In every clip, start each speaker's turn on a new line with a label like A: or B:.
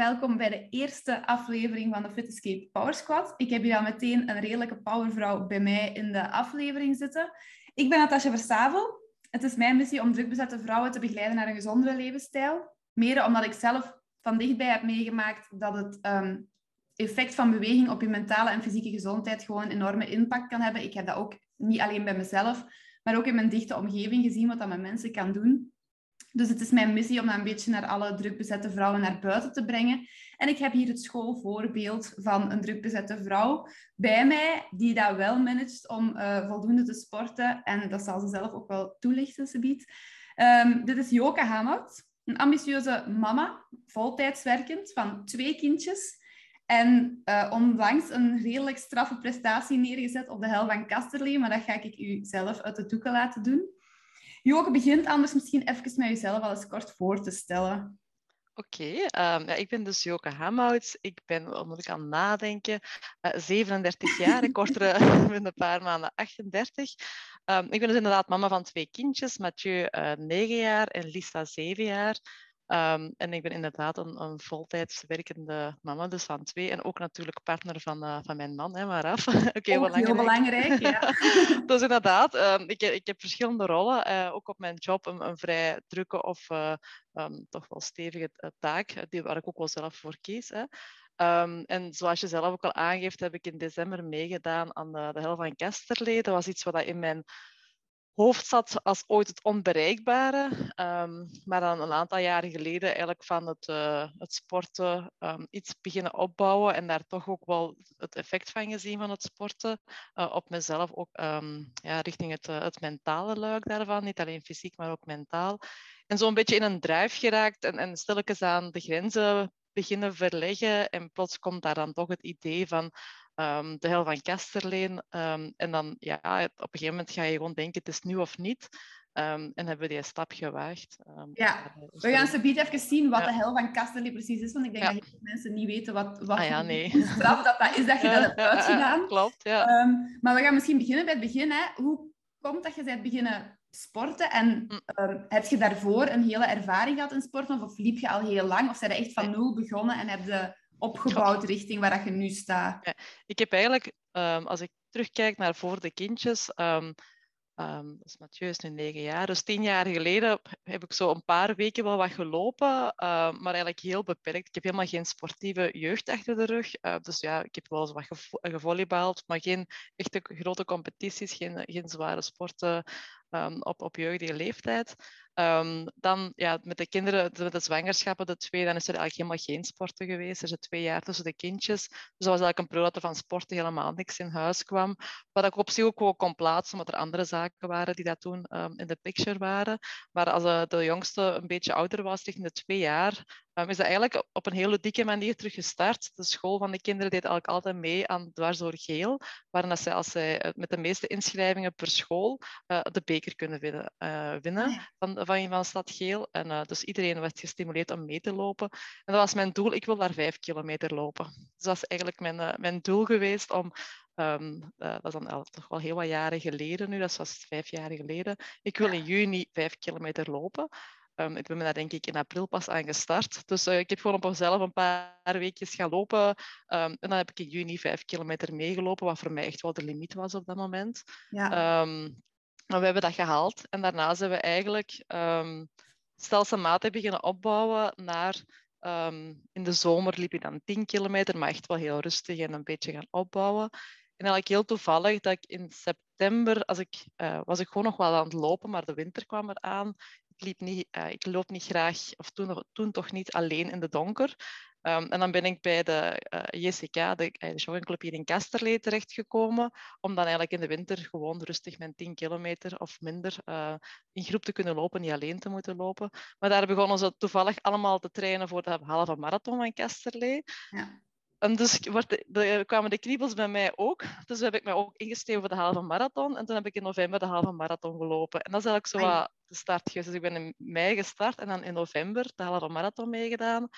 A: welkom bij de eerste aflevering van de Fit Escape Power Squad. Ik heb hier al meteen een redelijke powervrouw bij mij in de aflevering zitten. Ik ben Natasja Verstavel. Het is mijn missie om drukbezette vrouwen te begeleiden naar een gezondere levensstijl. Mede omdat ik zelf van dichtbij heb meegemaakt dat het um, effect van beweging op je mentale en fysieke gezondheid gewoon een enorme impact kan hebben. Ik heb dat ook niet alleen bij mezelf, maar ook in mijn dichte omgeving gezien wat dat met mensen kan doen. Dus het is mijn missie om dat een beetje naar alle drukbezette vrouwen naar buiten te brengen. En ik heb hier het schoolvoorbeeld van een drukbezette vrouw bij mij, die dat wel managt om uh, voldoende te sporten. En dat zal ze zelf ook wel toelichten, ze biedt. Um, dit is Joke Hamhout, een ambitieuze mama, voltijds werkend, van twee kindjes. En uh, onlangs een redelijk straffe prestatie neergezet op de hel van Kasterlee, maar dat ga ik u zelf uit de doeken laten doen. Joke begint anders misschien even met jezelf al eens kort voor te stellen.
B: Oké, um, ja, ik ben dus Joke Hamhouts. Ik ben, moet ik aan nadenken, uh, 37 jaar. Ik word er een paar maanden 38. Um, ik ben dus inderdaad mama van twee kindjes. Mathieu uh, 9 jaar en Lisa 7 jaar. Um, en ik ben inderdaad een, een voltijds werkende mama, dus van twee. En ook natuurlijk partner van, uh, van mijn man, hè, maar af.
A: okay, belangrijk. heel belangrijk, ja.
B: dus inderdaad, um, ik, ik heb verschillende rollen. Uh, ook op mijn job een, een vrij drukke of uh, um, toch wel stevige taak, die, waar ik ook wel zelf voor kies. Hè. Um, en zoals je zelf ook al aangeeft, heb ik in december meegedaan aan de, de Hel van Kesterlee. Dat was iets wat in mijn hoofd zat als ooit het onbereikbare. Um, maar dan een aantal jaren geleden eigenlijk van het, uh, het sporten um, iets beginnen opbouwen en daar toch ook wel het effect van gezien van het sporten uh, op mezelf, ook um, ja, richting het, uh, het mentale luik daarvan, niet alleen fysiek, maar ook mentaal. En zo een beetje in een drive geraakt en, en stilletjes aan de grenzen beginnen verleggen en plots komt daar dan toch het idee van um, de hel van Kasterleen. Um, en dan, ja, op een gegeven moment ga je gewoon denken, het is nu of niet. Um, en hebben we die stap gewaagd.
A: ja, we gaan ze even zien wat ja. de hel van Kasterlee precies is, want ik denk ja. dat heel veel mensen niet weten wat, wat
B: ah, ja, nee.
A: straf dat, dat is dat je dat hebt uitgedaan.
B: Klopt, ja.
A: maar we gaan misschien beginnen bij het begin. Hè. Hoe komt dat je bent beginnen sporten? En um, heb je daarvoor een hele ervaring gehad in sporten? Of liep je al heel lang? Of zijn je echt van nul begonnen en heb je opgebouwd richting waar je nu staat?
B: Ik heb eigenlijk, um, als ik terugkijk naar voor de kindjes, um, um, dus Mathieu is nu negen jaar, dus tien jaar geleden heb ik zo een paar weken wel wat gelopen, uh, maar eigenlijk heel beperkt. Ik heb helemaal geen sportieve jeugd achter de rug, uh, dus ja, ik heb wel eens wat gevo maar geen echte grote competities, geen, geen zware sporten op, op jeugdige leeftijd. Um, dan ja, met de kinderen, met de zwangerschappen, de twee, dan is er eigenlijk helemaal geen sporten geweest. Er zijn twee jaar tussen de kindjes. Dus dat was eigenlijk een periode dat er van sporten helemaal niks in huis kwam. Wat ik op zich ook wel kon plaatsen, omdat er andere zaken waren die dat toen um, in de picture waren. Maar als uh, de jongste een beetje ouder was, richting de twee jaar, um, is dat eigenlijk op een hele dikke manier teruggestart. De school van de kinderen deed eigenlijk altijd mee aan dwarsdoor geel, waarin zij, als zij uh, met de meeste inschrijvingen per school uh, de beker kunnen winnen. winnen oh ja. van, van, van Stad Geel. En uh, dus iedereen werd gestimuleerd om mee te lopen. En dat was mijn doel. Ik wil daar vijf kilometer lopen. Dus dat is eigenlijk mijn, mijn doel geweest om... Um, uh, dat is dan al, toch wel heel wat jaren geleden nu. Dat was vijf jaar geleden. Ik wil in juni vijf kilometer lopen. Um, ik ben daar denk ik in april pas aan gestart. Dus uh, ik heb gewoon op mezelf een paar weekjes gaan lopen. Um, en dan heb ik in juni vijf kilometer meegelopen, wat voor mij echt wel de limiet was op dat moment. Ja. Um, maar we hebben dat gehaald en daarna zijn we eigenlijk um, stelselmatig beginnen opbouwen naar... In de zomer liep ik dan 10 kilometer, maar echt wel heel rustig en een beetje gaan opbouwen. En eigenlijk heel toevallig dat ik in september, als ik, uh, was ik gewoon nog wel aan het lopen, maar de winter kwam eraan. Liep niet, uh, ik loop niet graag, of toen, toen toch niet alleen in de donker. Um, en dan ben ik bij de uh, eh, JCK, de, de joggingclub hier in Kasterlee, terechtgekomen. Om dan eigenlijk in de winter gewoon rustig mijn 10 kilometer of minder uh, in groep te kunnen lopen, niet alleen te moeten lopen. Maar daar begonnen ze toevallig allemaal te trainen voor de halve marathon van Kasterlee. Ja. En dus de, kwamen de kriebels bij mij ook. Dus heb ik mij ook ingeschreven voor de halve marathon. En toen heb ik in november de halve marathon gelopen. En dat is eigenlijk zo wat de start geweest. Dus ik ben in mei gestart en dan in november de halve marathon meegedaan.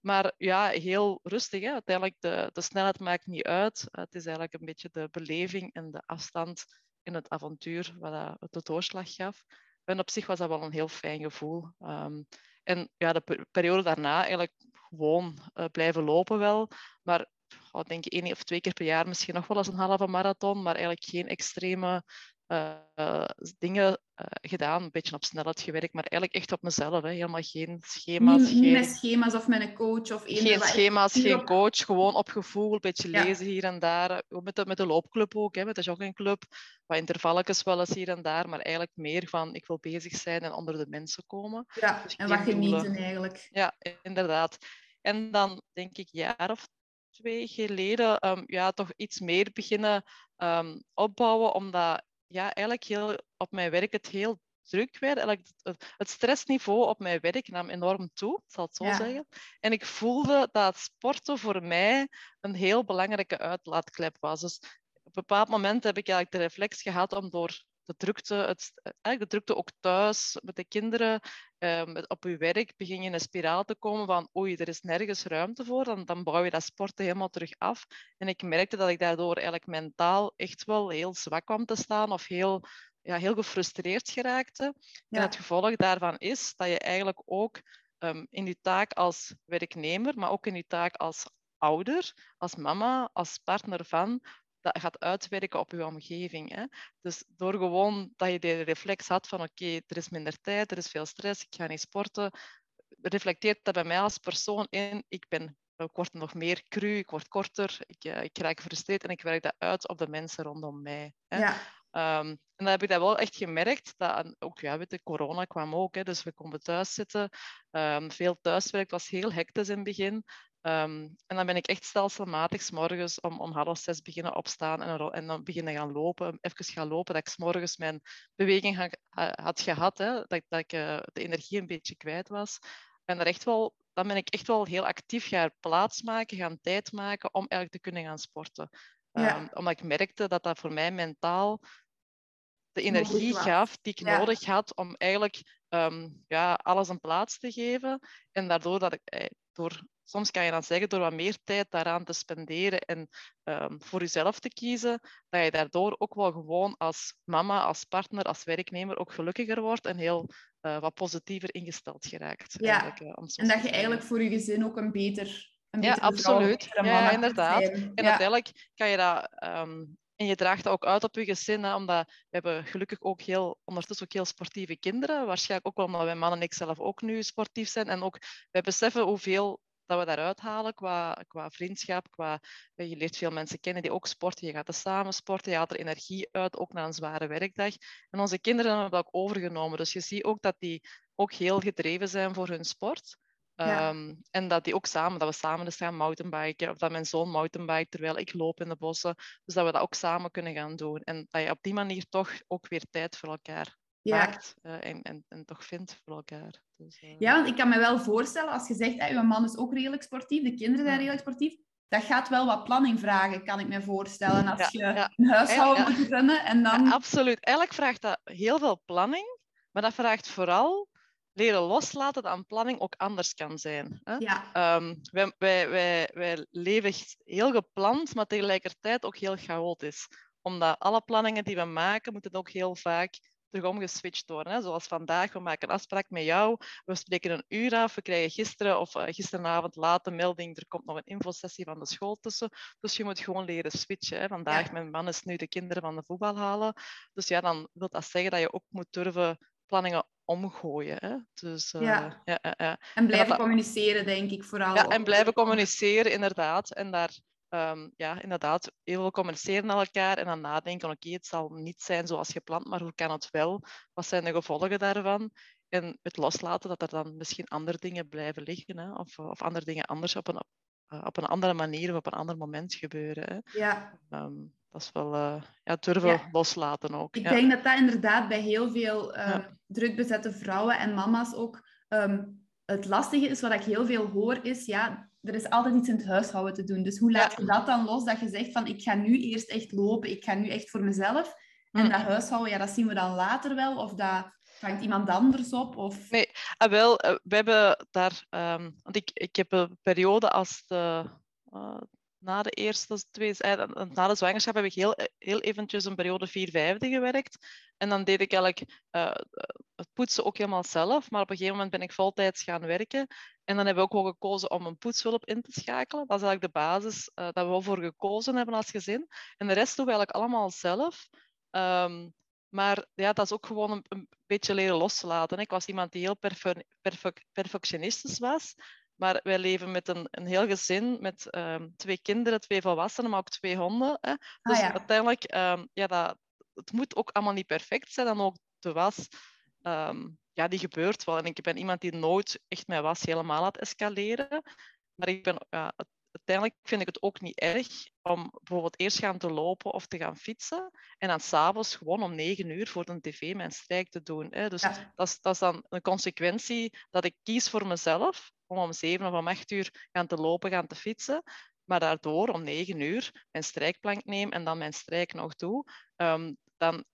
B: Maar ja, heel rustig. Hè. Uiteindelijk, de, de snelheid maakt niet uit. Het is eigenlijk een beetje de beleving en de afstand in het avontuur wat het de doorslag gaf. En op zich was dat wel een heel fijn gevoel. Um, en ja, de periode daarna, eigenlijk gewoon blijven lopen wel. Maar ik denk één of twee keer per jaar misschien nog wel eens een halve marathon, maar eigenlijk geen extreme uh, dingen uh, gedaan. Een beetje op snelheid gewerkt, maar eigenlijk echt op mezelf. Hè. Helemaal geen schema's.
A: Niet,
B: geen,
A: met schema's of met een coach? Of
B: geen schema's, geen coach. Gewoon op gevoel, een beetje lezen hier en daar. Met de, met de loopclub ook, hè, met de joggingclub. Wat intervalletjes wel eens hier en daar, maar eigenlijk meer van ik wil bezig zijn en onder de mensen komen.
A: Ja, dus en wat genieten eigenlijk.
B: Ja, inderdaad. En dan denk ik jaar of twee geleden um, ja, toch iets meer beginnen um, opbouwen, omdat ja, eigenlijk heel, op mijn werk het heel druk werd. Eigenlijk het, het stressniveau op mijn werk nam enorm toe, zal het zo zeggen. En ik voelde dat sporten voor mij een heel belangrijke uitlaatklep was. Dus op een bepaald moment heb ik eigenlijk de reflex gehad om door de drukte, het, eigenlijk de drukte ook thuis met de kinderen, um, op je werk, begin je in een spiraal te komen van oei, er is nergens ruimte voor, dan, dan bouw je dat sporten helemaal terug af. En ik merkte dat ik daardoor eigenlijk mentaal echt wel heel zwak kwam te staan of heel, ja, heel gefrustreerd geraakte. En het gevolg daarvan is dat je eigenlijk ook um, in je taak als werknemer, maar ook in je taak als ouder, als mama, als partner van, dat gaat uitwerken op je omgeving. Hè? Dus door gewoon dat je de reflex had van oké, er is minder tijd, er is veel stress, ik ga niet sporten, reflecteert dat bij mij als persoon in, ik ben ik word nog meer cru, ik word korter, ik, uh, ik raak gefrustreerd en ik werk dat uit op de mensen rondom mij. Hè? Ja. Um, en dan heb ik dat wel echt gemerkt. Dat, ook, ja, weet je, corona kwam ook, hè, dus we konden thuis zitten. Um, veel thuiswerk was heel hectisch in het begin. Um, en dan ben ik echt stelselmatig s morgens om, om half zes beginnen opstaan en, en dan beginnen gaan lopen, even gaan lopen, dat ik s morgens mijn beweging ha, had gehad, hè, dat, dat ik uh, de energie een beetje kwijt was. En er echt wel, dan ben ik echt wel heel actief gaan plaatsmaken, gaan tijd maken om eigenlijk te kunnen gaan sporten. Ja. Um, omdat ik merkte dat dat voor mij mentaal de energie gaf die ik ja. nodig had om eigenlijk um, ja, alles een plaats te geven. En daardoor dat ik, eh, door soms kan je dan zeggen, door wat meer tijd daaraan te spenderen en um, voor jezelf te kiezen, dat je daardoor ook wel gewoon als mama, als partner, als werknemer ook gelukkiger wordt en heel uh, wat positiever ingesteld geraakt.
A: Ja, uh, en dat je eigenlijk voor je gezin ook een beter een
B: ja, absoluut. Ja, inderdaad. En ja. uiteindelijk kan je dat um, en je draagt dat ook uit op je gezin, hè, omdat we hebben gelukkig ook heel, ondertussen ook heel sportieve kinderen. Waarschijnlijk ook wel omdat wij mannen en ik zelf ook nu sportief zijn. En ook wij beseffen hoeveel dat we daaruit halen qua, qua vriendschap. Qua, je leert veel mensen kennen die ook sporten. Je gaat er samen sporten, je haalt er energie uit, ook na een zware werkdag. En onze kinderen hebben dat ook overgenomen. Dus je ziet ook dat die ook heel gedreven zijn voor hun sport. Ja. Um, en dat, die ook samen, dat we samen dus gaan mountainbiken, of dat mijn zoon mountainbike terwijl ik loop in de bossen. Dus dat we dat ook samen kunnen gaan doen. En dat je op die manier toch ook weer tijd voor elkaar ja. maakt uh, en, en, en, toch vindt voor elkaar. Dus,
A: uh... Ja, want ik kan me wel voorstellen, als je zegt, hey, uw man is ook redelijk sportief, de kinderen zijn redelijk sportief, dat gaat wel wat planning vragen, kan ik me voorstellen. Als je ja. een huishouden moet runnen en dan...
B: absoluut. Eigenlijk vraagt dat heel veel planning, maar dat vraagt vooral leren loslaten dat een planning ook anders kan zijn. Hè? Ja. Um, wij, wij, wij, wij leven heel gepland, maar tegelijkertijd ook heel chaotisch. Omdat alle planningen die we maken, moeten ook heel vaak terug omgeswitcht worden. Hè? Zoals vandaag, we maken een afspraak met jou, we spreken een uur af, we krijgen gisteren of uh, gisteravond laat een melding, er komt nog een infosessie van de school tussen. Dus je moet gewoon leren switchen. Hè? Vandaag, ja. mijn man is nu de kinderen van de voetbal halen. Dus ja, dan wil dat zeggen dat je ook moet durven planningen omgooien. Hè? Dus, uh, ja. Ja, ja,
A: En blijven en communiceren, denk ik vooral.
B: Ja, en blijven communiceren, inderdaad. En daar, um, ja, inderdaad, heel veel communiceren naar elkaar en dan nadenken, oké, okay, het zal niet zijn zoals gepland, maar hoe kan het wel? Wat zijn de gevolgen daarvan? En het loslaten dat er dan misschien andere dingen blijven liggen, hè? Of, of andere dingen anders op een, uh, op een andere manier of op een ander moment gebeuren. Hè?
A: Ja.
B: Um, dat is wel uh, ja, durven ja. loslaten ook.
A: Ik
B: ja.
A: denk dat dat inderdaad bij heel veel uh, druk bezette vrouwen en mama's ook um, het lastige is. Wat ik heel veel hoor is, ja, er is altijd iets in het huishouden te doen. Dus hoe laat je dat dan los? Dat je zegt van, ik ga nu eerst echt lopen, ik ga nu echt voor mezelf. En mm. dat huishouden, ja, dat zien we dan later wel. Of dat hangt iemand anders op? Of...
B: Nee, ah, wel, uh, we hebben daar... Um, want ik, ik heb een periode als de... Uh, na de eerste twee, eh, na de zwangerschap heb ik heel, heel eventjes een periode vier vijfde gewerkt. En dan deed ik eigenlijk uh, het poetsen ook helemaal zelf. Maar op een gegeven moment ben ik voltijds gaan werken. En dan hebben we ook wel gekozen om een poetshulp in te schakelen. Dat is eigenlijk de basis uh, dat we voor gekozen hebben als gezin. En de rest doen we eigenlijk allemaal zelf. Um, maar ja, dat is ook gewoon een, een, beetje leren los te laten. Ik was iemand die heel perfectionistisch was. Maar wij leven met een, een heel gezin met um, twee kinderen, twee volwassenen, maar ook twee honden. Hè. Dus ah, ja. uiteindelijk, um, ja, dat, het moet ook allemaal niet perfect zijn. En ook de was, um, ja, die gebeurt wel. En ik ben iemand die nooit echt mijn was helemaal laat escaleren. Maar ik ben, ja, uiteindelijk vind ik het ook niet erg om bijvoorbeeld eerst gaan te lopen of te gaan fietsen en dan s'avonds gewoon om negen uur voor de tv mijn strijk te doen. Hè. Dus dat, is, dat is dan een consequentie dat ik kies voor mezelf om om zeven of om acht uur gaan te lopen, gaan te fietsen. Maar daardoor om negen uur mijn strijkplank neem en dan mijn strijk nog doe, um, dan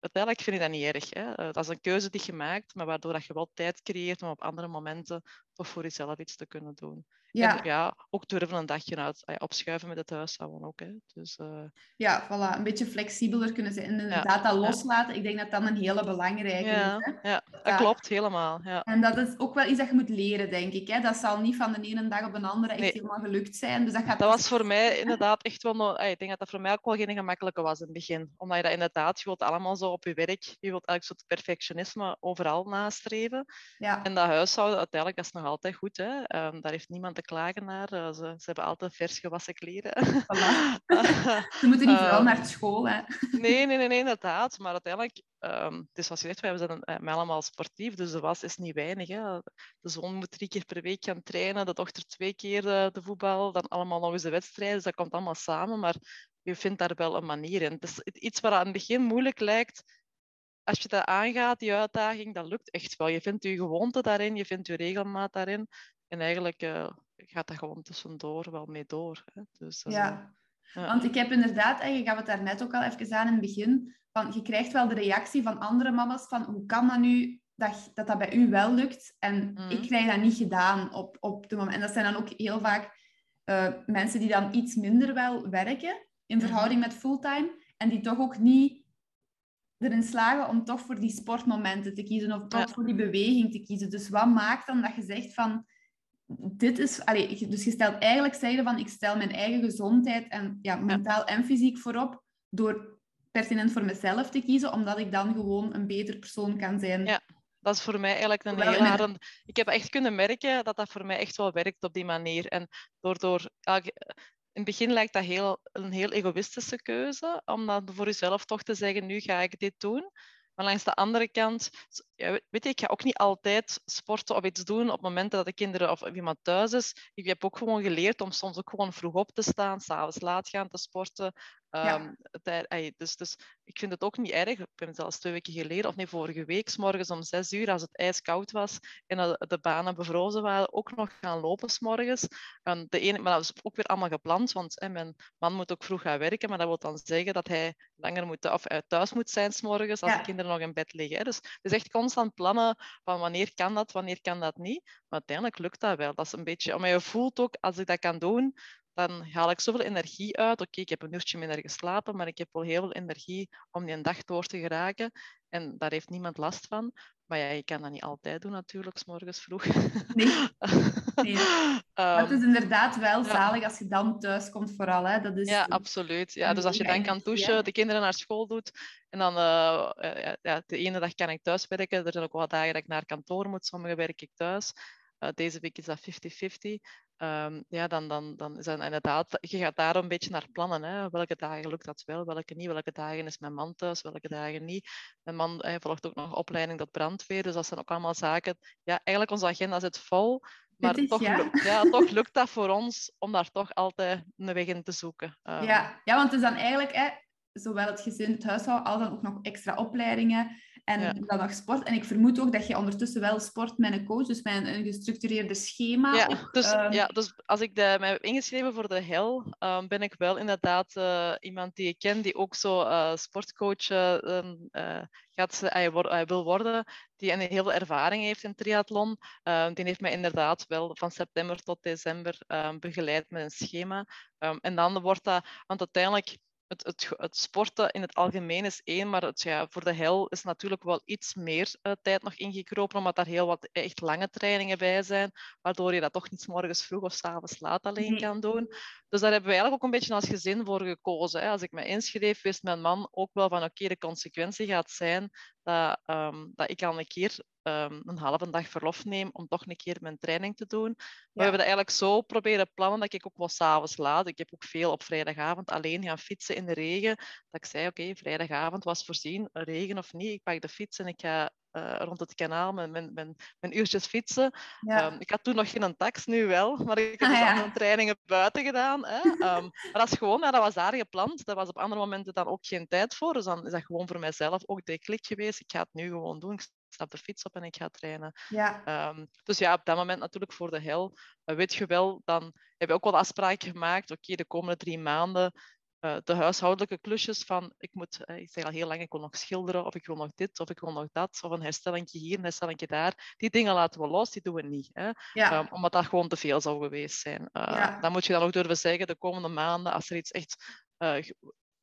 B: uiteindelijk vind ik dat niet erg. Hè. Eh, dat is een keuze die je maakt, maar waardoor dat je wel tijd creëert om op andere momenten toch voor jezelf iets te kunnen doen. Ja. En ja, ook durven een dagje uit, ah opschuiven met het huishouden ook. Hè. Dus, uh...
A: Ja, voilà. Een beetje flexibeler kunnen zijn. En inderdaad dat loslaten, ik denk dat dat een hele belangrijke
B: ja.
A: is.
B: Hè. Ja, dat klopt helemaal. Ja.
A: En dat is ook wel iets dat je moet leren, denk ik. Hè. Dat zal niet van de ene dag op de andere echt helemaal gelukt zijn. Dus dat gaat
B: dat was voor mij inderdaad echt wel... Nog... Ik denk dat dat voor mij ook wel geen gemakkelijke was in het begin. Omdat je dat inderdaad, je wilt allemaal zo op je werk, je wilt eigenlijk zo'n perfectionisme overal nastreven. Ja. En dat huishouden, uiteindelijk, dat is nog altijd goed. Hè. Um, daar heeft niemand te klagen naar. Uh, ze, ze, hebben altijd vers gewassen kleren.
A: Voilà. ze moeten niet vooral uh, naar school. Hè.
B: nee, nee, nee, nee, inderdaad. Maar uiteindelijk, um, dus zoals je zegt, we zijn uh, allemaal sportief, dus de was is niet weinig. Hè. De zoon moet drie keer per week gaan trainen, de dochter twee keer de, de voetbal, dan allemaal nog eens de wedstrijden. Dus dat komt allemaal samen, maar je vindt daar wel een manier in. Het is iets wat aan het begin moeilijk lijkt, als je dat aangaat, die uitdaging, dat lukt echt wel. Je vindt je gewoonte daarin, je vindt je regelmaat daarin. En eigenlijk uh, gaat dat gewoon tussendoor wel mee door. Hè. Dus,
A: uh, ja. ja. want ik heb inderdaad, en je gaf het daar net ook al even aan in het begin, van je krijgt wel de reactie van andere mama's van hoe kan dat nu dat dat, dat bij u wel lukt en mm. ik krijg dat niet gedaan op, op de moment. En dat zijn dan ook heel vaak uh, mensen die dan iets minder wel werken in mm-hmm. verhouding met fulltime en die toch ook niet erin slagen om toch voor die sportmomenten te kiezen of toch voor die beweging te kiezen. Dus wat maakt dan dat je zegt van dit is, dus je stelt eigenlijk zeggen van ik stel mijn eigen gezondheid en ja, mentaal en fysiek voorop door pertinent voor mezelf te kiezen, omdat ik dan gewoon een beter persoon kan zijn.
B: Ja, dat is voor mij eigenlijk een heel harde... Ik heb echt kunnen merken dat dat voor mij echt wel werkt op die manier. En door, door in het begin lijkt dat heel, een heel egoïstische keuze, om dan voor jezelf toch te zeggen, nu ga ik dit doen. Maar langs de andere kant, weet je, ik ga ook niet altijd sporten of iets doen op momenten dat de kinderen of iemand thuis is. Ik heb ook gewoon geleerd om soms ook gewoon vroeg op te staan, s'avonds laat gaan te sporten. Um, dus, dus ik vind het ook niet erg. Ik ben zelfs twee weken geleden, of nee, vorige week, s morgens om zes uur, als het ijskoud was en de banen bevrozen waren, ook nog gaan lopen s morgens. En de ene, maar dat was ook weer allemaal gepland, want mijn man moet ook vroeg gaan werken, maar dat wil dan zeggen dat hij langer moet, of thuis moet zijn morgens als de kinderen nog in bed liggen. Hè. Dus het is echt constant plannen van wanneer kan dat, wanneer kan dat niet. Maar uiteindelijk lukt dat wel. Dat is een beetje, maar je voelt ook, als ik dat kan doen, dan haal ik zoveel energie uit. Oké, ik heb een uurtje minder geslapen, maar ik heb wel heel veel energie om die een dag door te geraken. En daar heeft niemand last van. Maar ja, je kan dat niet altijd doen natuurlijk, s morgens vroeg. Nee.
A: nee. maar het is ehm, inderdaad wel zalig als je dan thuis komt vooral. Hè. Dat is
B: ja, absoluut. Ja, dus als je dan kan douchen, de kinderen naar school doet en dan uh, ja, de ene dag kan ik thuis werken. Er zijn ook wel dagen dat ik naar kantoor moet, sommige werk ik thuis. Uh, deze week is dat 50-50. Um, ja, dan, dan, dan is dat inderdaad, je gaat daar een beetje naar plannen. Hè. Welke dagen lukt dat wel, welke niet, welke dagen is mijn man thuis, welke dagen niet. Mijn man hij volgt ook nog opleiding tot brandweer, dus dat zijn ook allemaal zaken. Ja, eigenlijk onze agenda zit vol, maar toch, ja. Lukt, ja, toch lukt dat voor ons om daar toch altijd een weg in te zoeken.
A: Um, ja. ja, want het is dan eigenlijk hè, zowel het gezin, het huishouden, als dan ook nog extra opleidingen en dan nog sport. En ik vermoed ook dat je ondertussen wel sport met een coach, dus met een, een gestructureerder schema.
B: Ja, dus, ehm, ja, dus als ik de, mij heb ingeschreven voor de HEL, um, ben ik wel inderdaad uh, iemand die ik ken, die ook zo uh, sportcoach uh, gaat, hij, wil worden, die een heel veel ervaring heeft in triathlon. Um, die heeft mij inderdaad wel van september tot december begeleid met een schema. en dan wordt dat, want uiteindelijk het, het, het, sporten in het algemeen is één, maar het, ja, voor de hel is natuurlijk wel iets meer uh, tijd nog ingekropen, omdat daar heel wat echt lange trainingen bij zijn, waardoor je dat toch niet morgens vroeg of s avonds laat alleen mhm. kan doen. Dus daar hebben we eigenlijk ook een beetje als gezin voor gekozen. Hè. Als ik me inschreef, wist mijn man ook wel van oké, de consequentie gaat zijn dat, um, dat ik al een keer um, een halve dag verlof neem om toch een keer mijn training te doen. We hebben dat eigenlijk zo proberen plannen dat ik ook wel s'avonds laat. Ik heb ook veel op vrijdagavond alleen gaan fietsen in de regen. Dat ik zei, oké, vrijdagavond was voorzien, regen of niet, ik pak de fiets en ik ga rond het kanaal mijn, mijn, mijn uurtjes fietsen. Ja. Um, ik had toen nog geen tax, nu wel, maar ik heb ah, dus ja. andere trainingen buiten gedaan. Hè. Um, maar dat is gewoon, ja, dat was daar gepland. Dat was op andere momenten dan ook geen tijd voor. Dus dan is dat gewoon voor mijzelf ook de klik geweest. Ik ga het nu gewoon doen. Ik stap de fiets op en ik ga trainen. Ja. Um, dus ja, op dat moment natuurlijk voor de hel, uh, weet je wel, dan heb je ook wel afspraken gemaakt. Oké, okay, de komende drie maanden uh, de huishoudelijke klusjes van ik moet, uh, ik zeg al heel lang, ik wil nog schilderen of ik wil nog dit of ik wil nog dat of een herstellingje hier, een herstellingje daar. Die dingen laten we los, die doen we niet. Hè? Ja. Um, omdat dat gewoon te veel zou geweest zijn. Uh, ja. Dan moet je dan ook durven zeggen, de komende maanden, als er iets echt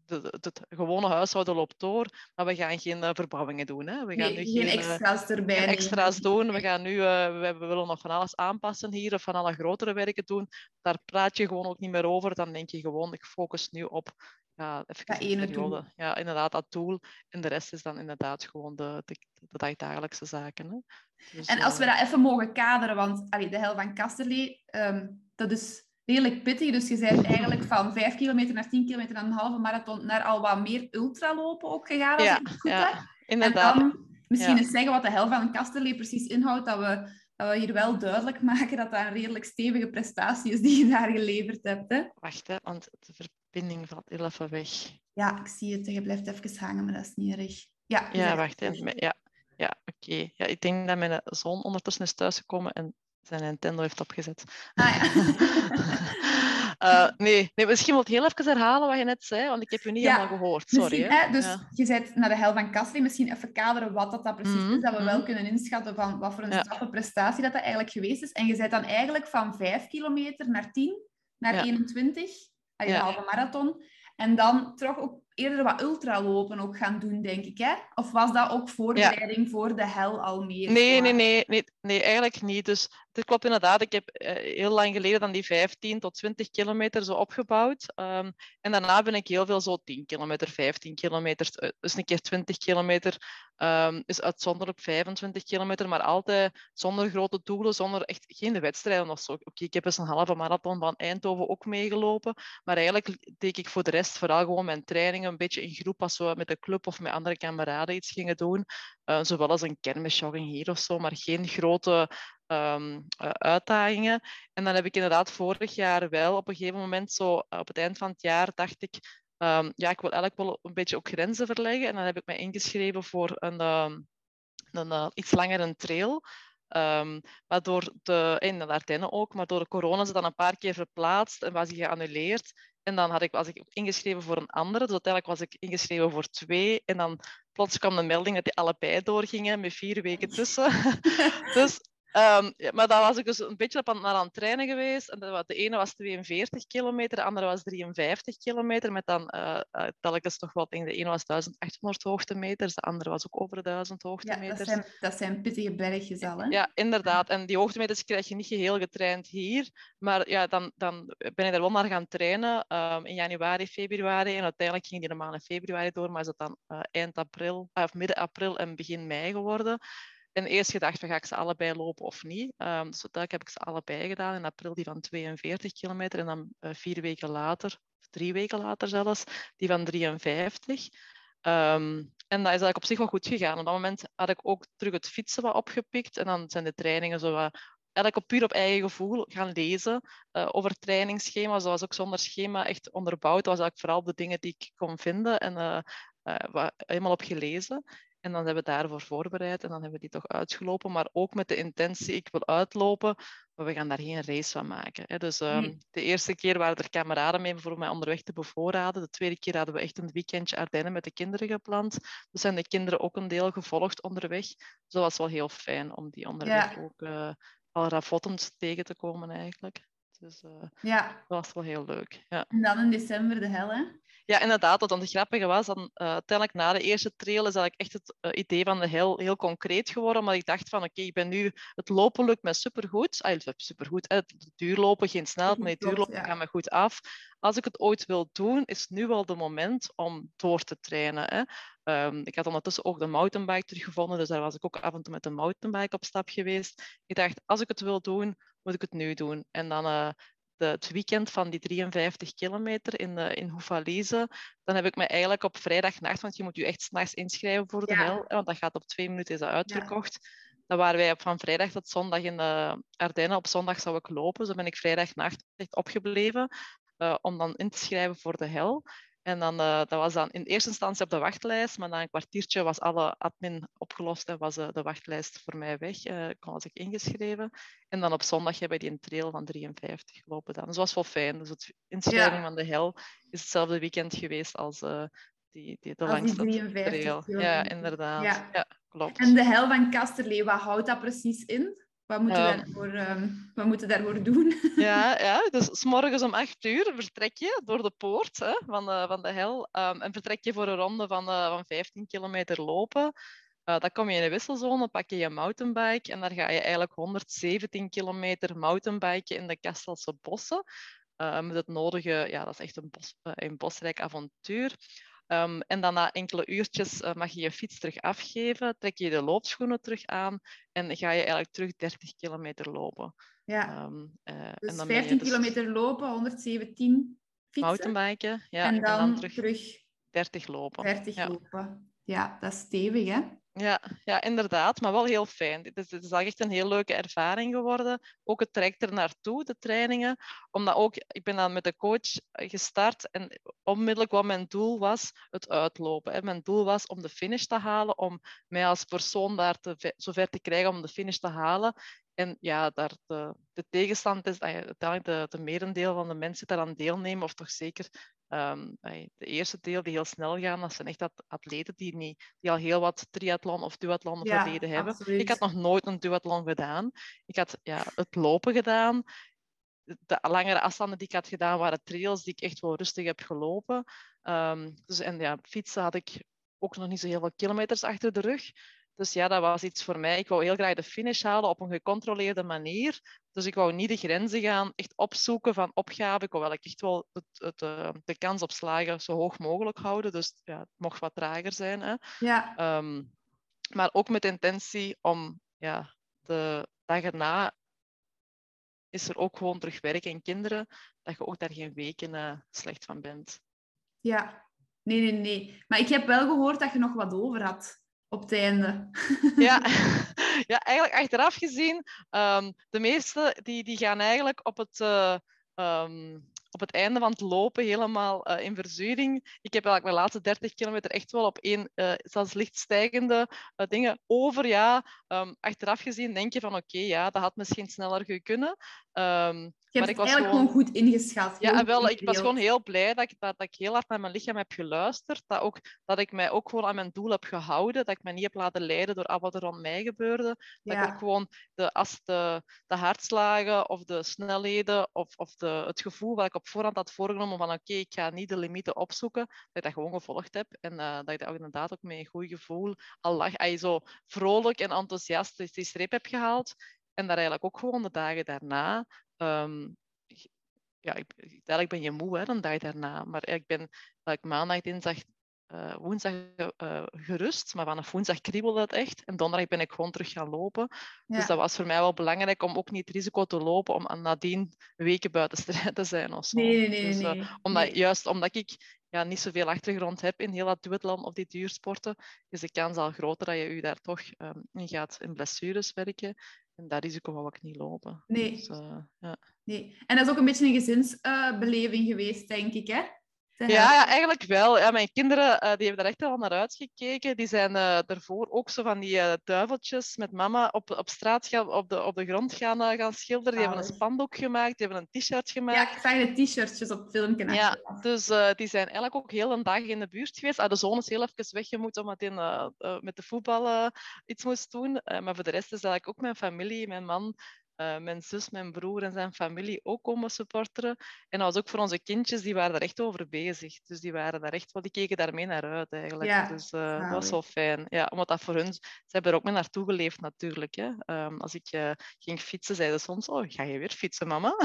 B: het gewone huishouden loopt door, maar we gaan geen uh, verbouwingen doen. Hè. We gaan
A: nu geen, geen extra's erbij. Geen
B: extra's doen. We, gaan nu, uh, we, we, willen nog van alles aanpassen hier of van alle grotere werken doen. Daar praat je gewoon ook niet meer over. Dan denk je gewoon, ik focus nu op ja, even
A: dat ene periode.
B: Ja, inderdaad, dat doel. En de rest is dan inderdaad gewoon de, de, de dagdagelijkse zaken. Hè.
A: Dus, en als we dat even mogen kaderen, want allee, de hel van Kasterlee, um, dat is redelijk pittig. Dus je bent eigenlijk van 5 kilometer naar 10 kilometer naar een halve marathon naar al wat meer ultralopen ook gegaan. Als ja, ik het goed ja, heb. inderdaad. En dan misschien eens zeggen wat de hel van een kasterlee precies inhoudt, dat we, dat we hier wel duidelijk maken dat dat een redelijk stevige prestatie is die je daar geleverd hebt. Hè?
B: Wacht, hè, want de verbinding valt heel even weg.
A: Ja, ik zie het. Je blijft even hangen, maar dat is niet erg. Ja,
B: ja wacht. Hè. Ja, ja oké. Ja, ik denk dat mijn zoon ondertussen is thuisgekomen en zijn Nintendo heeft opgezet. Ah, ja. uh, nee, nee, misschien wil ik heel even herhalen wat je net zei, want ik heb je niet helemaal gehoord. Sorry.
A: Hè? Dus je bent naar de hel van Kastli. Misschien even kaderen wat dat, dat precies mm -hmm. is, dat we wel mhm. kunnen inschatten van wat voor een ja. straffe prestatie dat, dat eigenlijk geweest is. En je bent dan eigenlijk van 5 kilometer naar 10, naar ja. 21, een halve marathon. En dan toch ook eerder wat ultralopen ook gaan doen, denk ik. Hè? Of was dat ook voorbereiding voor de hel al meer?
B: Nee, nee, nee, nee, nee, eigenlijk niet. Dus het klopt inderdaad. Ik heb uh, heel lang geleden dan die 15 tot 20 kilometer zo opgebouwd. Um, en daarna ben ik heel veel zo 10 kilometer, 15 kilometer, uh, dus een keer 20 kilometer. Um, is uitzonderlijk 25 kilometer, maar altijd zonder grote doelen, zonder echt geen wedstrijden of zo. Oké, ik heb eens een halve marathon van Eindhoven ook meegelopen, maar eigenlijk deed ik voor de rest vooral gewoon mijn trainingen een beetje in groep als we met de club of met andere kameraden iets gingen doen. Uh, zowel als een kermisjogging hier of zo, maar geen grote um, uh, uitdagingen. En dan heb ik inderdaad vorig jaar wel op een gegeven moment, zo uh, op het eind van het jaar, dacht ik, um, ja, ik wil eigenlijk wel een beetje ook grenzen verleggen. En dan heb ik me ingeschreven voor een, um, een, een iets langere trail. Um, maar door de, in de Ardennen ook, maar door de corona ze dan een paar keer verplaatst en was die geannuleerd. En dan had ik, was ik ingeschreven voor een andere. Dus uiteindelijk was ik ingeschreven voor twee. En dan plots kwam de melding dat die allebei doorgingen met vier weken tussen. dus Um, maar dan was ik dus een beetje op aan, naar aan het trainen geweest. En de, de ene was 42 kilometer, de andere was 53 kilometer. Met dan uh, uh, telkens toch wel, denk de ene was 1800 hoogtemeters, de andere was ook over 1000 hoogtemeters.
A: Ja, dat zijn, dat zijn pittige bergjes al, hè?
B: Ja, inderdaad. En die hoogtemeters krijg je niet geheel getraind hier. Maar ja, dan, dan ben ik er wel naar gaan trainen um, in januari, februari. En uiteindelijk ging die normaal in februari door, maar is dat dan uh, eind april, of midden april en begin mei geworden. En eerst gedacht, ga ik ze allebei lopen of niet? Um, dus uiteindelijk heb ik ze allebei gedaan. In april die van 42 kilometer en dan uh, vier weken later, drie weken later zelfs, die van 53. Um, en dat is eigenlijk op zich wel goed gegaan. Op dat moment had ik ook terug het fietsen wat opgepikt. En dan zijn de trainingen zo wat eigenlijk puur op eigen gevoel gaan lezen uh, over trainingsschema's. Dat was ook zonder schema echt onderbouwd. Dat was eigenlijk vooral de dingen die ik kon vinden en uh, helemaal op gelezen. En dan hebben we daarvoor voorbereid en dan hebben we die toch uitgelopen. Maar ook met de intentie, ik wil uitlopen, maar we gaan daar geen race van maken. Hè. Dus um, de eerste keer waren er kameraden mee voor mij onderweg te bevoorraden. De tweede keer hadden we echt een weekendje Ardennen met de kinderen gepland. Dus zijn de kinderen ook een deel gevolgd onderweg. Dus dat was wel heel fijn om die onderweg ook uh, al ravottend tegen te komen eigenlijk. Dus uh, ja. dat was wel heel leuk. Ja.
A: En dan in december de hel, hè?
B: Ja, inderdaad. Wat dan het grappige was, dan, uh, uiteindelijk na de eerste trail is eigenlijk echt het uh, idee van de hel heel concreet geworden. Maar ik dacht van, oké, ik ben nu... Het lopen lukt me supergoed. Ah, supergoed. Hè? Het duurlopen, geen snelheid, maar het duurlopen ja. gaat me goed af. Als ik het ooit wil doen, is nu wel de moment om door te trainen. Hè? Um, ik had ondertussen ook de mountainbike teruggevonden, dus daar was ik ook af en toe met de mountainbike op stap geweest. Ik dacht, als ik het wil doen, moet ik het nu doen. En dan uh, de, het weekend van die 53 kilometer in, uh, in Hoefalize, dan heb ik me eigenlijk op vrijdagnacht, want je moet je echt s'nachts inschrijven voor de ja. hel, want dat gaat op twee minuten is dat uitverkocht. Ja. Dan waren wij van vrijdag tot zondag in de Ardennen. Op zondag zou ik lopen. Zo ben ik vrijdagnacht echt opgebleven uh, om dan in te schrijven voor de hel. En dan, uh, dat was dan in eerste instantie op de wachtlijst, maar na een kwartiertje was alle admin opgelost en was uh, de wachtlijst voor mij weg. Uh, was ik ingeschreven. En dan op zondag hebben we die een trail van 53 gelopen dan. Dus dat was wel fijn. Dus het inschrijving ja. van de hel is hetzelfde weekend geweest als die, die, de
A: als
B: langste
A: die 53
B: trail. Ja, inderdaad. Ja. ja. klopt.
A: En de hel van Kasterlee, wat houdt dat precies in? Wat moeten, we daarvoor, um, wat moeten daarvoor doen?
B: Ja, ja, dus s morgens om acht uur vertrek je door de poort hè, van, de, van de hel um, en vertrek je voor een ronde van, uh, van 15 kilometer lopen. Uh, dan kom je in de wisselzone, pak je je mountainbike en daar ga je eigenlijk 117 kilometer mountainbiken in de Kastelse bossen. Uh, met het nodige, ja, dat is echt een, bos, een bosrijk avontuur. Um, en dan na enkele uurtjes uh, mag je je fiets terug afgeven, trek je de loopschoenen terug aan en ga je eigenlijk terug 30 kilometer lopen.
A: Ja, um, uh, dus en dan 15 dus kilometer lopen, 117 fietsen.
B: Mountainbiken, ja.
A: En dan, en dan terug, terug,
B: 30 lopen.
A: 30 ja. lopen. Ja, dat is stevig, hè?
B: Ja, ja, inderdaad, maar wel heel fijn. Het is, het is echt een heel leuke ervaring geworden. Ook het trekt er naartoe, de trainingen. Omdat ook, ik ben dan met de coach gestart en onmiddellijk wat mijn doel was, het uitlopen. Mijn doel was om de finish te halen, om mij als persoon daar te, zover te krijgen om de finish te halen. En ja, daar de, de tegenstand is, uiteindelijk de, de merendeel van de mensen daaraan deelnemen, of toch zeker Um, de eerste deel die heel snel gaan, dat zijn echt atleten die, niet, die al heel wat triathlon of duathlon ja, verleden hebben. Absoluut. Ik had nog nooit een duathlon gedaan. Ik had ja, het lopen gedaan. De langere afstanden die ik had gedaan waren trails die ik echt wel rustig heb gelopen. Um, dus, en ja, fietsen had ik ook nog niet zo heel veel kilometers achter de rug. Dus ja, dat was iets voor mij. Ik wou heel graag de finish halen op een gecontroleerde manier. Dus ik wou niet de grenzen gaan echt opzoeken van opgave. Ik wou wel echt wel het, het, uh, de kans op slagen zo hoog mogelijk houden. Dus ja, het mocht wat trager zijn. Hè.
A: Ja.
B: Um, maar ook met intentie om ja, de dag erna is er ook gewoon terug werk en kinderen, dat je ook daar geen weken uh, slecht van bent.
A: Ja, nee, nee, nee. Maar ik heb wel gehoord dat je nog wat over had op het einde.
B: Ja, ja eigenlijk achteraf gezien, um, de meeste die, die gaan eigenlijk op het, uh, um, op het einde van het lopen helemaal uh, in verzuring. Ik heb eigenlijk mijn laatste 30 kilometer echt wel op één, uh, zelfs licht stijgende dingen over. Ja, um, achteraf gezien denk je van oké, okay, ja, dat had misschien sneller kunnen.
A: Je hebt het eigenlijk gewoon, goed ingeschat.
B: Ja, wel, ik was gewoon heel blij dat ik, dat, dat ik heel hard naar mijn lichaam heb geluisterd. Dat, ook, dat ik mij ook gewoon aan mijn doel heb gehouden. Dat ik mij niet heb laten leiden door al wat er rond mij gebeurde. Dat ik ook gewoon de, als de, de hartslagen of de snelheden of, of de, het gevoel wat ik op voorhand had voorgenomen van oké, okay, ik ga niet de limieten opzoeken, dat ik dat gewoon gevolgd heb. En uh, dat ik dat ook inderdaad ook met een goed gevoel al lag, je zo vrolijk en enthousiast die streep heb gehaald. En daar eigenlijk ook gewoon de dagen daarna Um, ja, ik, eigenlijk ben je moe hè, dan dag daarna. Maar ik ben maandag, dinsdag, uh, woensdag uh, gerust. Maar vanaf woensdag kriebelde het echt. En donderdag ben ik gewoon terug gaan lopen. Ja. Dus dat was voor mij wel belangrijk om ook niet het risico te lopen om nadien weken buiten strijd te zijn of zo.
A: Nee, nee, dus,
B: uh,
A: nee.
B: Omdat,
A: nee.
B: Juist omdat ik ja, niet zoveel achtergrond heb in heel dat duathlon of die duursporten, is de kans al groter dat je je daar toch um, in gaat in blessures werken. En dat risico wou ik niet lopen.
A: Nee.
B: Dus, uh, ja.
A: nee. En dat is ook een beetje een gezinsbeleving geweest, denk ik, hè?
B: Ja, ja, eigenlijk wel. Ja, mijn kinderen eh, die hebben daar echt wel naar uitgekeken. Die zijn eh daarvoor ook zo van die eh, duiveltjes met mama op, op straat gaan, op de, op de grond gaan, gaan schilderen. Die hebben een spandoek gemaakt, die hebben een t-shirt gemaakt.
A: Ja, ik zag de t-shirtjes op het filmpje.
B: Ja, dus die zijn eigenlijk ook heel een dag in de buurt geweest. Ah, de zoon is heel even weggemoet omdat hij met de voetbal iets moest doen. Maar voor de rest is eigenlijk ook mijn familie, mijn man, eh, mijn zus, mijn broer en zijn familie ook komen supporteren. En dat was ook voor onze kindjes, die waren daar echt over bezig. Dus die waren daar echt wel, die keken daarmee naar uit eigenlijk.
A: Ja,
B: dus eh, dat was wel fijn. Ja, omdat dat voor hun, ze hebben er ook mee naartoe geleefd natuurlijk. Hè. Ehm, als ik eh, ging fietsen, zeiden ze soms, oh, ga je weer fietsen, mama?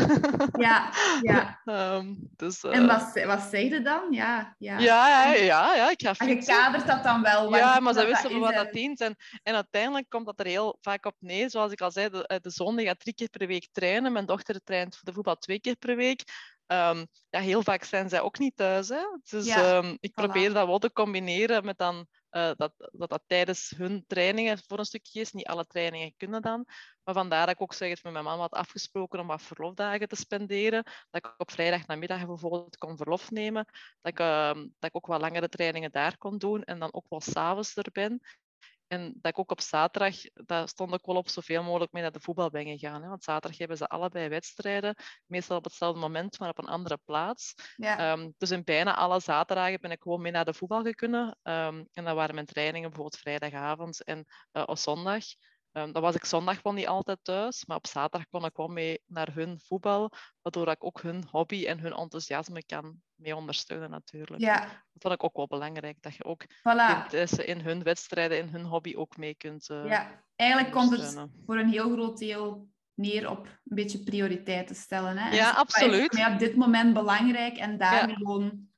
A: Ja, ja.
B: Ehm, dus,
A: En wat, ze- wat zeg je dan? Ja, ja.
B: ja, ja, ja, ja, ik ga
A: Maar je
B: fietsen.
A: kadert dat dan wel.
B: Ja,
A: je
B: maar ze wisten
A: is
B: wat
A: en-
B: dat dient. En, en uiteindelijk komt dat er heel vaak op neer. Zoals ik al zei, de, de zoon die gaat drie keer per week trainen. Mijn dochter traint voor de voetbal twee keer per week. Ehm, ja, heel vaak zijn zij ook niet thuis. Hè? Dus
A: Ja,
B: ehm, ik probeer dat wel te combineren met dan, eh, dat, dat dat tijdens hun trainingen voor een stukje is. Niet alle trainingen kunnen dan. Maar vandaar dat ik ook zeg, het met mijn man had afgesproken om wat verlofdagen te spenderen. Dat ik op vrijdag namiddag bijvoorbeeld kon verlof nemen. Dat ik, ehm, dat ik ook wat langere trainingen daar kon doen. En dan ook wel s'avonds er ben. En dat ik ook op zaterdag, daar stond ik wel op zoveel mogelijk mee naar de voetbal ben gegaan. Hè? Want zaterdag hebben ze allebei wedstrijden, meestal op hetzelfde moment, maar op een andere plaats.
A: Ja,
B: Ehm, dus in bijna alle zaterdagen ben ik gewoon mee naar de voetbal kunnen. Ehm, en dat waren mijn trainingen bijvoorbeeld vrijdagavond en eh, op zondag. Ehm, dan was ik zondag wel niet altijd thuis, maar op zaterdag kon ik wel mee naar hun voetbal, waardoor ik ook hun hobby en hun enthousiasme kan mee ondersteunen natuurlijk.
A: ja,
B: Dat vond ik ook wel belangrijk, dat je ook
A: voilà.
B: in hun wedstrijden, in hun hobby ook mee kunt eh,
A: Ja, eigenlijk komt het voor een heel groot deel neer op een beetje prioriteiten stellen. Hè?
B: Ja,
A: is
B: absoluut.
A: mij op dit moment belangrijk en daar
B: Ja.
A: gewoon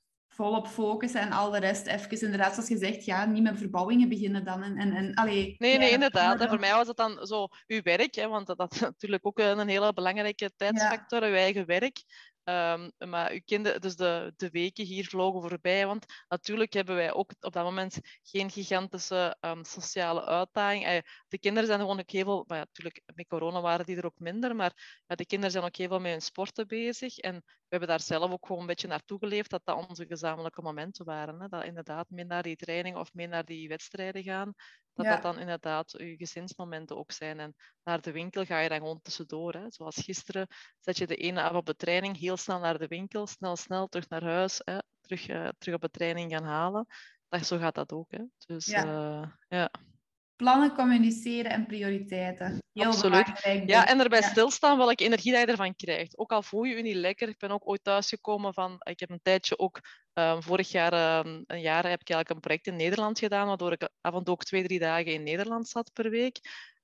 A: volop focussen en al de rest even, inderdaad, zoals je zegt, ja, niet met verbouwingen beginnen dan. En, en, en, allee,
B: Nee, nee, inderdaad. En voor mij was het dan zo uw werk, hè, want dat, dat is natuurlijk ook een hele belangrijke tijdsfactor, uw eigen werk. Ehm, maar uw kinderen, dus de, de weken hier vlogen voorbij, want natuurlijk hebben wij ook op dat moment geen gigantische ehm, sociale uitdaging. De kinderen zijn gewoon ook heel veel, maar natuurlijk met corona waren die er ook minder, maar de kinderen zijn ook heel veel met hun sporten bezig. En we hebben daar zelf ook gewoon een beetje naartoe geleefd dat dat onze gezamenlijke momenten waren. Hè? Dat inderdaad mee naar die training of mee naar die wedstrijden gaan. Dat
A: Ja.
B: dat dan inderdaad uw gezinsmomenten ook zijn. En naar de winkel ga je dan gewoon tussendoor. Hè. Zoals gisteren zet je de ene af op de training, heel snel naar de winkel, snel, snel terug naar huis, hè. Terug, eh, terug op de training gaan halen. Dat, zo gaat dat ook. Hè. Dus
A: Ja.
B: ja.
A: Plannen, communiceren en prioriteiten. Heel
B: Absoluut.
A: belangrijk.
B: Ja, en erbij
A: Ja.
B: stilstaan welke energie dat je ervan krijgt. Ook al voel je je niet lekker. Ik ben ook ooit thuisgekomen van... Ik heb een tijdje ook... ehm, vorig jaar, ehm, een jaar, heb ik eigenlijk een project in Nederland gedaan, waardoor ik af en toe ook twee, drie dagen in Nederland zat per week.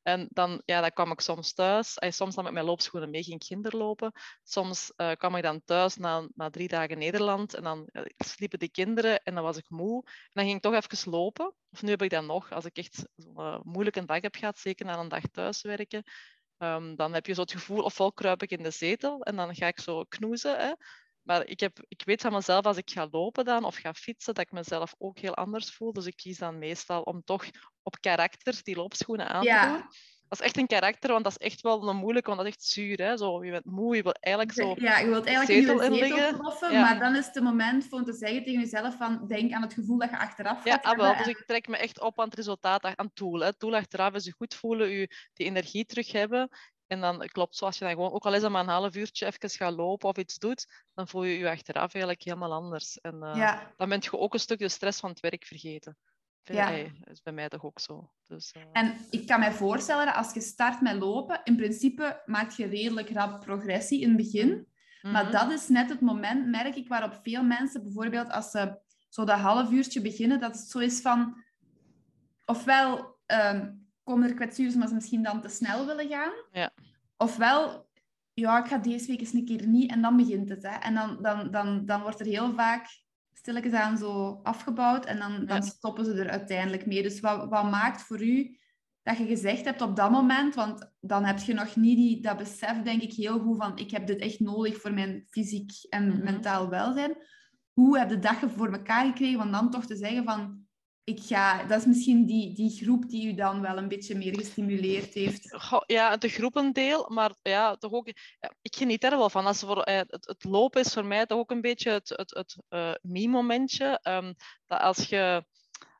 B: En dan, ja, dan kwam ik soms thuis. Eh, soms dan met mijn loopschoenen mee ging ik kinderlopen. Soms eh, kwam ik dan thuis na, na drie dagen Nederland. En dan sliepen de kinderen en dan was ik moe. En dan ging ik toch even lopen. Of nu heb ik dat nog. Als ik echt zo'n eh, moeilijke dag heb gehad, zeker na een dag thuiswerken, Ehm, dan heb je zo het gevoel, ofwel kruip ik in de zetel en dan ga ik zo knoezen. Hè. Maar ik, heb, ik weet van mezelf, als ik ga lopen dan of ga fietsen, dat ik mezelf ook heel anders voel. Dus ik kies dan meestal om toch op karakter die loopschoenen aan te
A: Ja.
B: doen. Dat is echt een karakter, want dat is echt wel een moeilijke, want dat is echt zuur. Hè? Zo, je bent moe, je wil eigenlijk zo...
A: Ja, je wilt eigenlijk
B: zetel
A: in je zetel
B: inliggen.
A: ploffen,
B: Ja.
A: maar dan is het het moment om te zeggen tegen jezelf van denk aan het gevoel dat je achteraf
B: Ja,
A: gaat
B: ah, wel. Dus ik trek me echt op aan het resultaat, aan het doel. Hè. Het doel achteraf is je goed voelen, je die energie terug hebben. En dan klopt, zoals je dan gewoon, ook al is maar een half uurtje even gaat lopen of iets doet, dan voel je je achteraf eigenlijk helemaal anders. En eh,
A: Ja,
B: dan ben je ook een stuk de stress van het werk vergeten.
A: Ja.
B: Dat is bij mij toch ook zo. Dus, eh,
A: en ik kan me voorstellen dat als je start met lopen, in principe maak je redelijk rap progressie in het begin. Maar
B: mhm.
A: dat is net het moment, merk ik, waarop veel mensen bijvoorbeeld als ze zo dat half uurtje beginnen, dat het zo is van... Ofwel ehm, komen er kwetsures omdat ze misschien dan te snel willen gaan.
B: Ja.
A: Ofwel, ja, ik ga deze week eens een keer niet en dan begint het. Hè. En dan, dan, dan, dan wordt er heel vaak stilletjes aan zo afgebouwd en dan, dan
B: Ja.
A: stoppen ze er uiteindelijk mee. Dus wat, wat maakt voor u dat je gezegd hebt op dat moment, want dan heb je nog niet die, dat besef, denk ik, heel goed van ik heb dit echt nodig voor mijn fysiek en
B: Mhm.
A: mentaal welzijn. Hoe heb je dat voor elkaar gekregen om dan toch te zeggen van ik ga, dat is misschien die, die groep die u dan wel een beetje meer gestimuleerd heeft.
B: Ja, de groependeel, maar ja, toch ook, ik geniet er wel van. Als voor, eh, het, het, lopen is voor mij toch ook een beetje het, het, het uh, me-momentje. Um, dat als je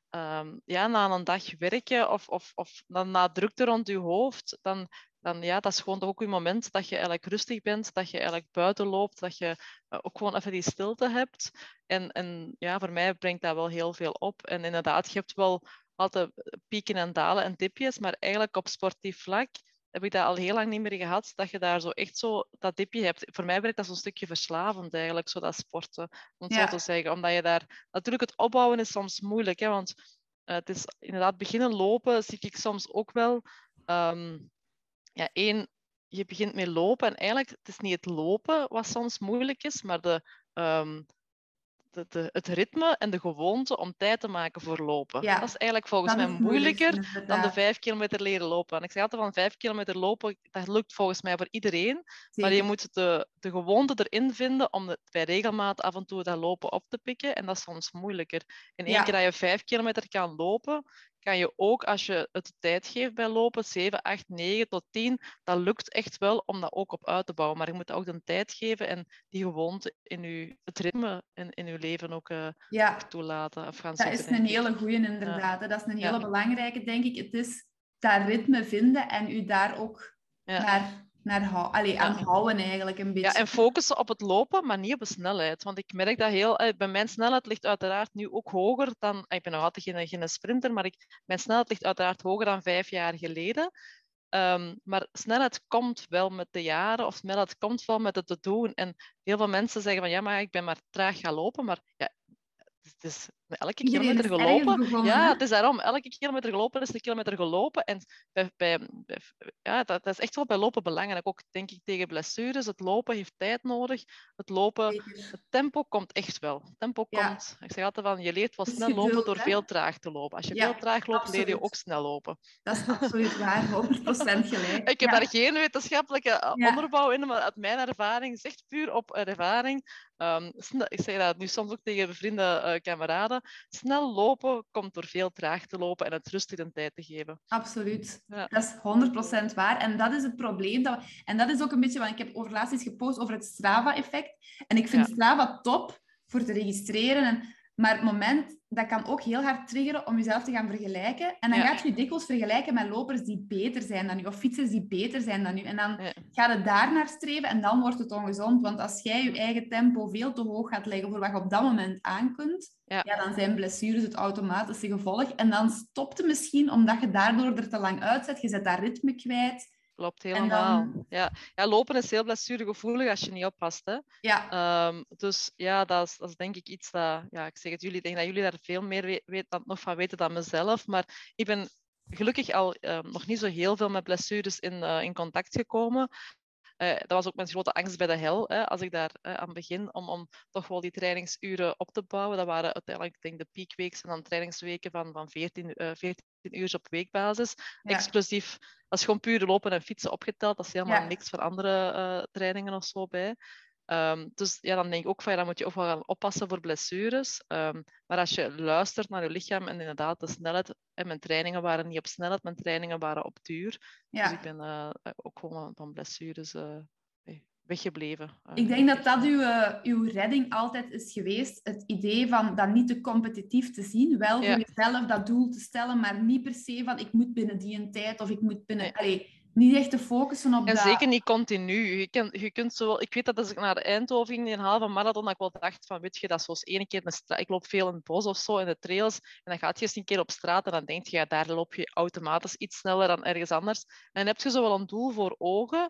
B: um, ja, na een dag werken of, of, of na drukte rond je hoofd, dan, dan ja, dat is gewoon toch ook een moment dat je eigenlijk rustig bent, dat je eigenlijk buiten loopt, dat je uh, ook gewoon even die stilte hebt. En, en ja, voor mij brengt dat wel heel veel op. En inderdaad, je hebt wel altijd pieken en dalen en dipjes, maar eigenlijk op sportief vlak heb ik dat al heel lang niet meer gehad, dat je daar zo echt zo dat dipje hebt. Voor mij werkt dat zo'n stukje verslavend eigenlijk, zo dat sporten, om het zo te zeggen. Omdat je daar... Natuurlijk, het opbouwen is soms moeilijk, hè, want uh, het is inderdaad beginnen lopen, zie ik soms ook wel... Um, ja, één, je begint met lopen en eigenlijk het is niet het lopen wat soms moeilijk is, maar de, um, de, de, het ritme en de gewoonte om tijd te maken voor lopen. Ja, dat is eigenlijk volgens mij moeilijker dan de vijf kilometer leren lopen. En ik zeg altijd van vijf kilometer lopen, dat lukt volgens mij voor iedereen. Maar je moet de, de gewoonte erin vinden om bij regelmaat af en toe dat lopen op te pikken. En dat is soms moeilijker. In één keer dat je vijf kilometer kan lopen, kan je ook als je het tijd geeft bij lopen, 7, 8, 9 tot 10, dat lukt echt wel om dat ook op uit te bouwen. Maar je moet ook de tijd geven en die gewoonte in je, het ritme in, in je leven ook, uh, ja. toelaten. Of gaan
A: dat is een hele goede inderdaad. Dat is een hele belangrijke, denk ik. Het is dat ritme vinden en u daar ook naar naar allee, aan houden eigenlijk een beetje.
B: Ja, en focussen op het lopen, maar niet op de snelheid. Want ik merk dat heel... Eh, bij mijn snelheid ligt uiteraard nu ook hoger dan... Ik ben nog altijd geen, geen sprinter, maar ik, mijn snelheid ligt uiteraard hoger dan vijf jaar geleden. Um, maar snelheid komt wel met de jaren, of snelheid komt wel met het te doen. En heel veel mensen zeggen van ja, maar ik ben maar traag gaan lopen. Maar ja, het is elke kilometer gelopen. ja, het is daarom. Elke kilometer gelopen is een kilometer gelopen. En bij, bij, ja, dat, dat, is echt wel bij lopen belangrijk. Ook denk ik tegen blessures. Het lopen heeft tijd nodig. Het lopen, het tempo komt echt wel. Het tempo komt. Ik zeg altijd van, je leert wel snel lopen door veel traag te lopen. Als je veel traag loopt, leer je ook snel lopen.
A: Dat is absoluut waar, 100% gelijk.
B: ik heb daar geen wetenschappelijke eh, onderbouw in, maar uit mijn ervaring, zegt puur op ervaring. Um, ik zeg dat nu soms ook tegen vrienden, uh, kameraden Snel lopen komt door veel traag te lopen en het rustig een tijd te geven.
A: Absoluut. Dat is 100% waar. En dat is het probleem. Dat we... En dat is ook een beetje wat ik heb over laatst gepost over het Strava-effect. En ik vind Strava top voor te registreren. En maar het moment, dat kan ook heel hard triggeren om jezelf te gaan vergelijken. En dan gaat je dikwijls vergelijken met lopers die beter zijn dan u, of fietsers die beter zijn dan u. En dan ja. gaat het daar naar streven en dan wordt het ongezond. Want als jij je eigen tempo veel te hoog gaat leggen voor wat je op dat moment aan kunt, ja. dan zijn blessures het automatische gevolg. En dan stopt het misschien omdat je daardoor er te lang uitzet. Je zet dat ritme kwijt.
B: Klopt, helemaal. Ja. ja, lopen is heel blessuregevoelig als je niet oppast. Hè? Ja. Um, dus ja, dat is, dat is denk ik iets dat... Ja, ik zeg het jullie, ik denk dat jullie daar veel meer weet, dan, nog van weten dan mezelf. Maar ik ben gelukkig al um, nog niet zo heel veel met blessures in, uh, in contact gekomen. Uh, dat was ook mijn grote angst bij de hel, hè, als ik daar uh, aan begin, om, om toch wel die trainingsuren op te bouwen. Dat waren uiteindelijk, ik denk, de piekweeks en dan trainingsweken van, van 14, uh, 14 uur op weekbasis. Ja. Exclusief, dat is gewoon puur lopen en fietsen opgeteld. Dat is helemaal ja. niks van andere uh, trainingen of zo bij. Um, dus ja, dan denk ik ook van ja, dan moet je ook wel gaan oppassen voor blessures. Um, maar als je luistert naar je lichaam en inderdaad de snelheid, en mijn trainingen waren niet op snelheid, mijn trainingen waren op duur. Ja. Dus ik ben uh, ook gewoon van blessures uh, weggebleven.
A: Ik denk dat dat uw, uw redding altijd is geweest. Het idee van dat niet te competitief te zien. Wel voor jezelf dat doel te stellen, maar niet per se van ik moet binnen die een tijd of ik moet binnen... Nee. Allee, niet echt te focussen op
B: en
A: dat.
B: zeker niet continu. Je, kan, je kunt zo, ik weet dat als ik naar Eindhoven ging, een halve marathon, dat ik wel dacht van, weet je, dat is zoals één keer een straat. Ik loop veel in het bos of zo, in de trails, en dan gaat je eens een keer op straat en dan denk je, ja, daar loop je automatisch iets sneller dan ergens anders. En dan heb je zo wel een doel voor ogen,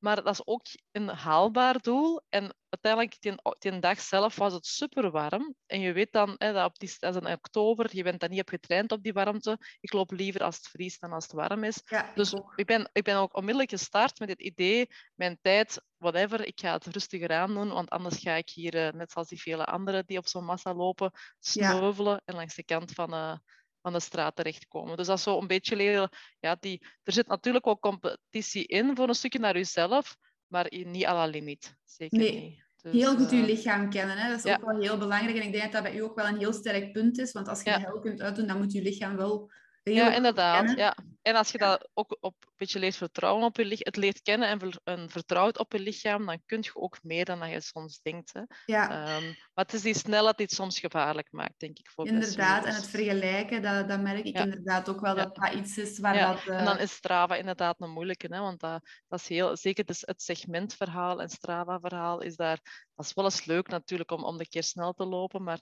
B: maar dat is ook een haalbaar doel. En uiteindelijk, die, die dag zelf was het super warm. En je weet dan, hè, dat op die, dat is in oktober, je bent dan niet op getraind op die warmte. Ik loop liever als het vriest dan als het warm is. Ja, dus ik, ik, ben, ik ben ook onmiddellijk gestart met het idee, mijn tijd, whatever, ik ga het rustiger aan doen. Want anders ga ik hier, uh, net zoals die vele anderen die op zo'n massa lopen, sneuvelen ja. en langs de kant van... Uh, van de straat terechtkomen. Dus dat is zo een beetje leren. Ja, die, er zit natuurlijk wel competitie in voor een stukje naar jezelf, maar niet à la limiet. Zeker
A: nee.
B: niet. Dus,
A: heel goed je
B: eh,
A: lichaam kennen. Hè? Dat is
B: ja.
A: ook wel heel belangrijk. En ik denk dat dat bij u ook wel een heel sterk punt is. Want als je
B: Ja.
A: de hel kunt uitdoen, dan moet je lichaam wel
B: Ja, inderdaad.
A: kennen.
B: Ja. En als je
A: Ja.
B: dat ook op een beetje leert vertrouwen op je lichaam, het leert kennen en, ver- en vertrouwt op je lichaam, dan kun je ook meer dan dat je soms denkt. Hè.
A: Ja,
B: Ehm, maar het is die snelheid die het soms gevaarlijk maakt, denk ik. Voor
A: inderdaad. En het vergelijken, dat, dat merk ik
B: Ja.
A: inderdaad ook wel. Dat dat iets is waar
B: Ja,
A: dat...
B: En dan
A: eh,
B: is Strava inderdaad een moeilijke, hè, want dat, dat is heel, zeker dus het segmentverhaal en Strava-verhaal is daar, dat is wel eens leuk natuurlijk om, om de keer snel te lopen, maar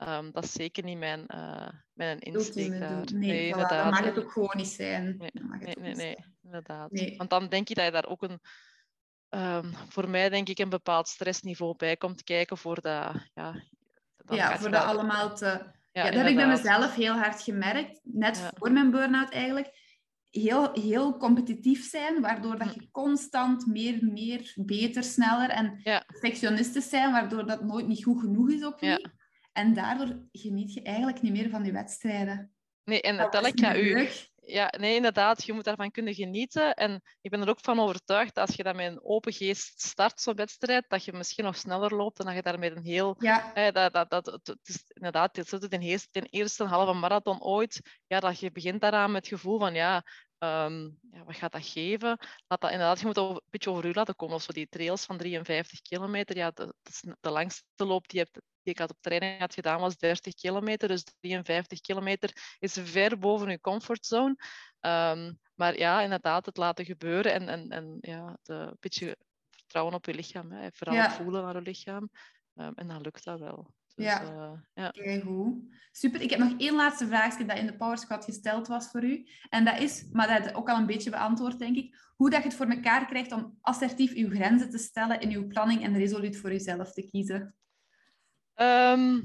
B: ehm, dat is zeker niet mijn, eh, mijn insteek daar.
A: doel. Nee, voilà, dat mag het ook gewoon niet zijn.
B: Nee, Nee, nee, nee, inderdaad.
A: Nee.
B: Want dan denk je dat je daar ook een, ehm, voor mij denk ik, een bepaald stressniveau bij komt kijken voor dat, ja...
A: Ja,
B: je
A: voor dat allemaal te... Ja,
B: Ja,
A: dat heb ik bij mezelf heel hard gemerkt. Net
B: Ja.
A: voor mijn burn-out eigenlijk. Heel, heel competitief zijn, waardoor dat je constant meer, meer, beter, sneller en
B: Hm.
A: Perfectionistisch zijn, waardoor dat nooit niet goed genoeg is ook
B: Ja.
A: En daardoor geniet je eigenlijk niet meer van je wedstrijden.
B: Nee, en
A: Dat
B: tel ik
A: niet
B: u... Ja, nee, inderdaad. Je moet daarvan kunnen genieten. En ik ben er ook van overtuigd dat als je dat met een open geest start, zo'n wedstrijd, dat je misschien nog sneller loopt en dat je daar met een heel...
A: Ja,
B: dat, dat, dat, het, is inderdaad, het is ten eerste, ten eerste halve marathon ooit. Ja, dat je begint daaraan met het gevoel van, ja, ehm, ja, wat gaat dat geven? Laat dat, inderdaad, je moet over, een beetje over u laten komen. Of zo die trails van 53 kilometer. Ja, de, dat is de langste loop die, hebt, die ik had op training had gedaan was 30 kilometer. Dus 53 kilometer is ver boven je comfortzone. Ehm, maar ja, inderdaad, het laten gebeuren en, en, en ja, de, een beetje vertrouwen op je lichaam. Hè. Vooral
A: Ja.
B: voelen naar je lichaam. Ehm, en dan lukt dat wel. Dus,
A: Ja.
B: eh, ja.
A: Super. Ik heb nog één laatste vraagje dat in de Power Squad gesteld was voor u. En dat is, maar dat je ook al een beetje beantwoord, denk ik, hoe dat je het voor elkaar krijgt om assertief uw grenzen te stellen in uw planning en resoluut voor uzelf te kiezen.
B: Ehm,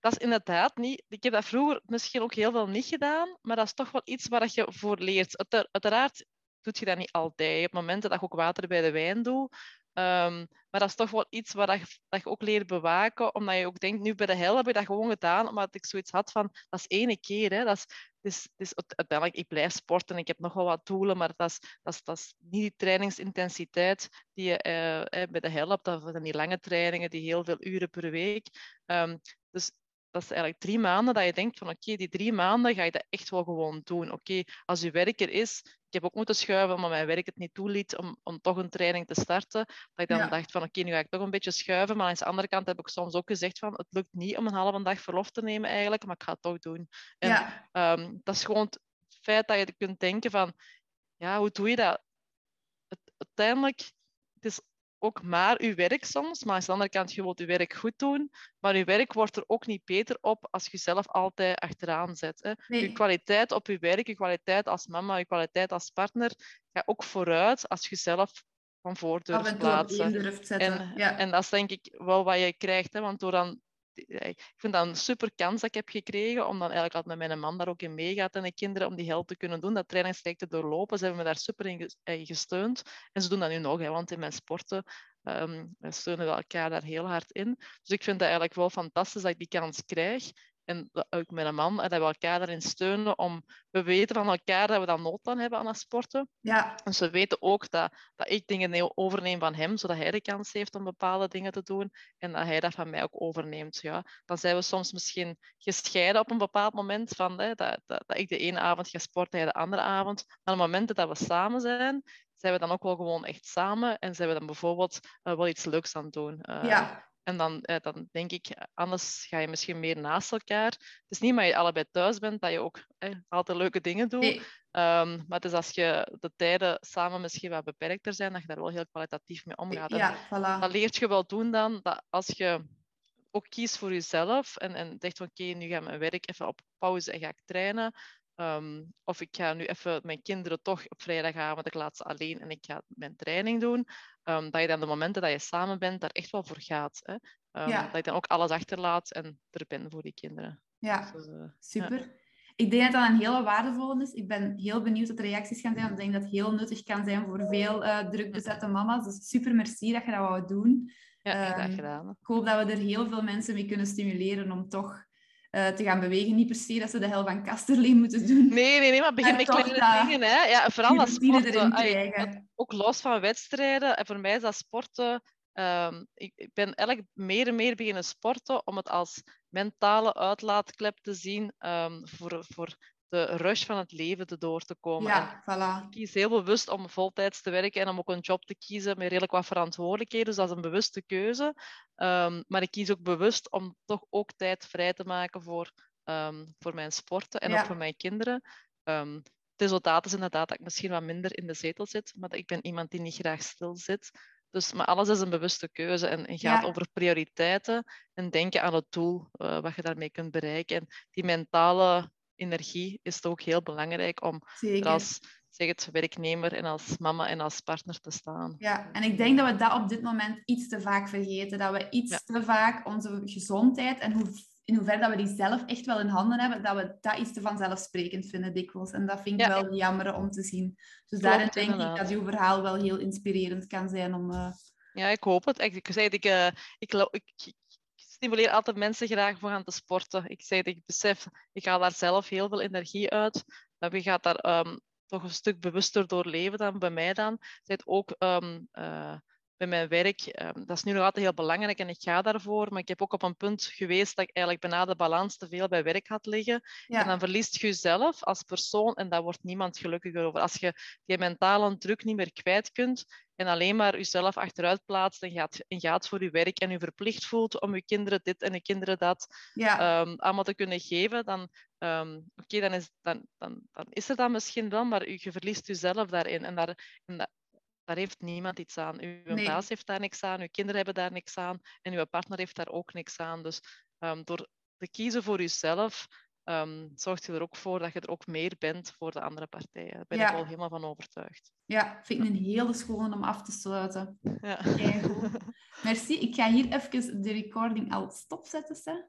B: dat is inderdaad niet. Ik heb dat vroeger misschien ook heel veel niet gedaan, maar dat is toch wel iets waar je voor leert. Uiter- Uiteraard doet je dat niet altijd. Hebt momenten dat je ook water bij de wijn doet. Ehm, maar dat is toch wel iets waar je, dat je ook leert bewaken, omdat je ook denkt, nu bij de hel heb ik dat gewoon gedaan, omdat ik zoiets had van, dat is ene keer. Hè. Dat is, het is, uiteindelijk, ik blijf sporten, ik heb nog wel wat doelen, maar dat is, dat is, dat is niet die trainingsintensiteit die je eh, bij de hel hebt. Dat zijn die lange trainingen, die heel veel uren per week. Ehm, dus dat is eigenlijk drie maanden dat je denkt van oké, die drie maanden ga je dat echt wel gewoon doen. Oké, als je werk er is, ik heb ook moeten schuiven, omdat mijn werk het niet toeliet om, om toch een training te starten. Dat ik dan
A: Ja.
B: dacht van oké, nu ga ik toch een beetje schuiven. Maar aan de andere kant heb ik soms ook gezegd van het lukt niet om een halve dag verlof te nemen eigenlijk, maar ik ga het toch doen. En
A: ja,
B: Ehm, dat is gewoon het feit dat je kunt denken van, ja, hoe doe je dat? Het, uiteindelijk, het is ook maar uw werk soms, maar aan de andere kant, je wilt je werk goed doen, maar je werk wordt er ook niet beter op als je zelf altijd achteraan zet. Hè.
A: Nee.
B: Je kwaliteit op je werk, je kwaliteit als mama, je kwaliteit als partner, gaat ook vooruit als je zelf van voor durft plaatsen.
A: durft zetten.
B: En,
A: ja.
B: en dat is denk ik wel wat je krijgt. Hè? Want door dan, ik vind dat een super kans dat ik heb gekregen, om dan eigenlijk altijd met mijn man daar ook in meegaat en de kinderen, om die help te kunnen doen, dat trainingstraject te doorlopen. Ze hebben me daar super in eh, gesteund. En ze doen dat nu nog, hè, want in mijn sporten ehm steunen we elkaar daar heel hard in. Dus ik vind dat eigenlijk wel fantastisch dat ik die kans krijg. En dat ook met een man, en dat we elkaar daarin steunen om... We weten van elkaar dat we dan nood aan hebben aan het sporten.
A: ja,
B: En ze weten ook dat, dat ik dingen ne- overneem van hem, zodat hij de kans heeft om bepaalde dingen te doen. En dat hij dat van mij ook overneemt. Ja. Dan zijn we soms misschien gescheiden op een bepaald moment. Van, hè, dat, dat, dat ik de ene avond ga sporten, hij de andere avond. Maar op het moment dat we samen zijn, zijn we dan ook wel gewoon echt samen. En zijn we dan bijvoorbeeld eh, wel iets leuks aan het doen. Eh,
A: ja,
B: En dan, eh, dan denk ik, anders ga je misschien meer naast elkaar. Het is niet omdat je allebei thuis bent dat je ook eh, altijd leuke dingen doet.
A: nee,
B: Ehm, maar het is als je de tijden samen misschien wat beperkter zijn, dat je daar wel heel kwalitatief mee omgaat.
A: Ja, voilà.
B: dat leert je wel doen dan, dat als je ook kiest voor jezelf en, en zegt van oké, nu ga mijn werk even op pauze en ga ik trainen. Ehm, of ik ga nu even mijn kinderen toch op vrijdagavond, ik laat ze alleen en ik ga mijn training doen. Ehm, dat je dan de momenten dat je samen bent, daar echt wel voor gaat. Hè? Ehm,
A: Ja.
B: Dat je dan ook alles achterlaat en er bent voor die kinderen.
A: Ja.
B: Dus, eh,
A: Super. Ik denk dat dat een hele waardevolle is. Ik ben heel benieuwd wat de reacties gaan zijn. want Ik denk dat het heel nuttig kan zijn voor veel eh druk bezette mama's. Dus super merci dat je dat wou doen.
B: ja, graag gedaan.
A: Ik hoop dat we er heel veel mensen mee kunnen stimuleren om toch eh, te gaan bewegen. Niet per se dat ze de hel van Kasterlee moeten doen.
B: Nee, nee, nee, maar begin
A: Maar
B: met kleine dingen. Hè. Ja, vooral als sporten. ai,
A: krijgen.
B: ook los van wedstrijden. En voor mij is dat sporten Ehm, ik, ik, ben eigenlijk meer en meer beginnen sporten om het als mentale uitlaatklep te zien um, voor, voor de rush van het leven te door te komen.
A: Ja, voilà.
B: Ik kies heel bewust om voltijds te werken en om ook een job te kiezen met redelijk wat verantwoordelijkheden. Dus dat is een bewuste keuze. Um, maar ik kies ook bewust om toch ook tijd vrij te maken voor, um, voor mijn sporten en ook voor mijn kinderen. Um, het resultaat is inderdaad dat ik misschien wat minder in de zetel zit, maar dat ik ben iemand die niet graag stil zit. Dus, maar alles is een bewuste keuze en, en gaat over prioriteiten en denken aan het doel uh, wat je daarmee kunt bereiken. En die mentale energie is toch ook heel belangrijk om er als zeg het, werknemer en als mama en als partner te staan.
A: Ja, en ik denk dat we dat op dit moment iets te vaak vergeten. Dat we iets te vaak onze gezondheid en hoe, in hoeverre dat we die zelf echt wel in handen hebben, dat we dat iets te vanzelfsprekend vinden dikwijls. En dat vind ik wel jammer om te zien. Dus daarin denk ik dat uw verhaal wel heel inspirerend kan zijn om... Uh...
B: Ja, ik hoop het. Ik, ik, ik, uh, ik, ik, stimuleer altijd mensen graag voor gaan te sporten. Ik zeg, ik besef, ik ga daar zelf heel veel energie uit. Je gaat daar um, toch een stuk bewuster door leven dan bij mij dan. Zit ook um, uh, bij mijn werk, um, dat is nu nog altijd heel belangrijk en ik ga daarvoor. Maar ik heb ook op een punt geweest dat ik eigenlijk bijna de balans te veel bij werk had liggen. Ja. En dan verliest je jezelf als persoon en daar wordt niemand gelukkiger over. Als je die mentale druk niet meer kwijt kunt en alleen maar jezelf achteruit plaatst en gaat, en gaat voor je werk en je verplicht voelt om je kinderen dit en je kinderen dat ja. um, allemaal te kunnen geven, dan, um, oké, dan, is, dan, dan, dan is er dat misschien wel, maar je, je verliest jezelf daarin. En, daar, en dat, daar heeft niemand iets aan. Uw nee. baas heeft daar niks aan, uw kinderen hebben daar niks aan en uw partner heeft daar ook niks aan. Dus um, door te kiezen voor jezelf, um, zorgt je er ook voor dat je er ook meer bent voor de andere partijen. Daar ben ja. ik wel helemaal van overtuigd.
A: Ja, vind ik een hele schone om af te sluiten. Ja. Merci. Ik ga hier even de recording al stopzetten.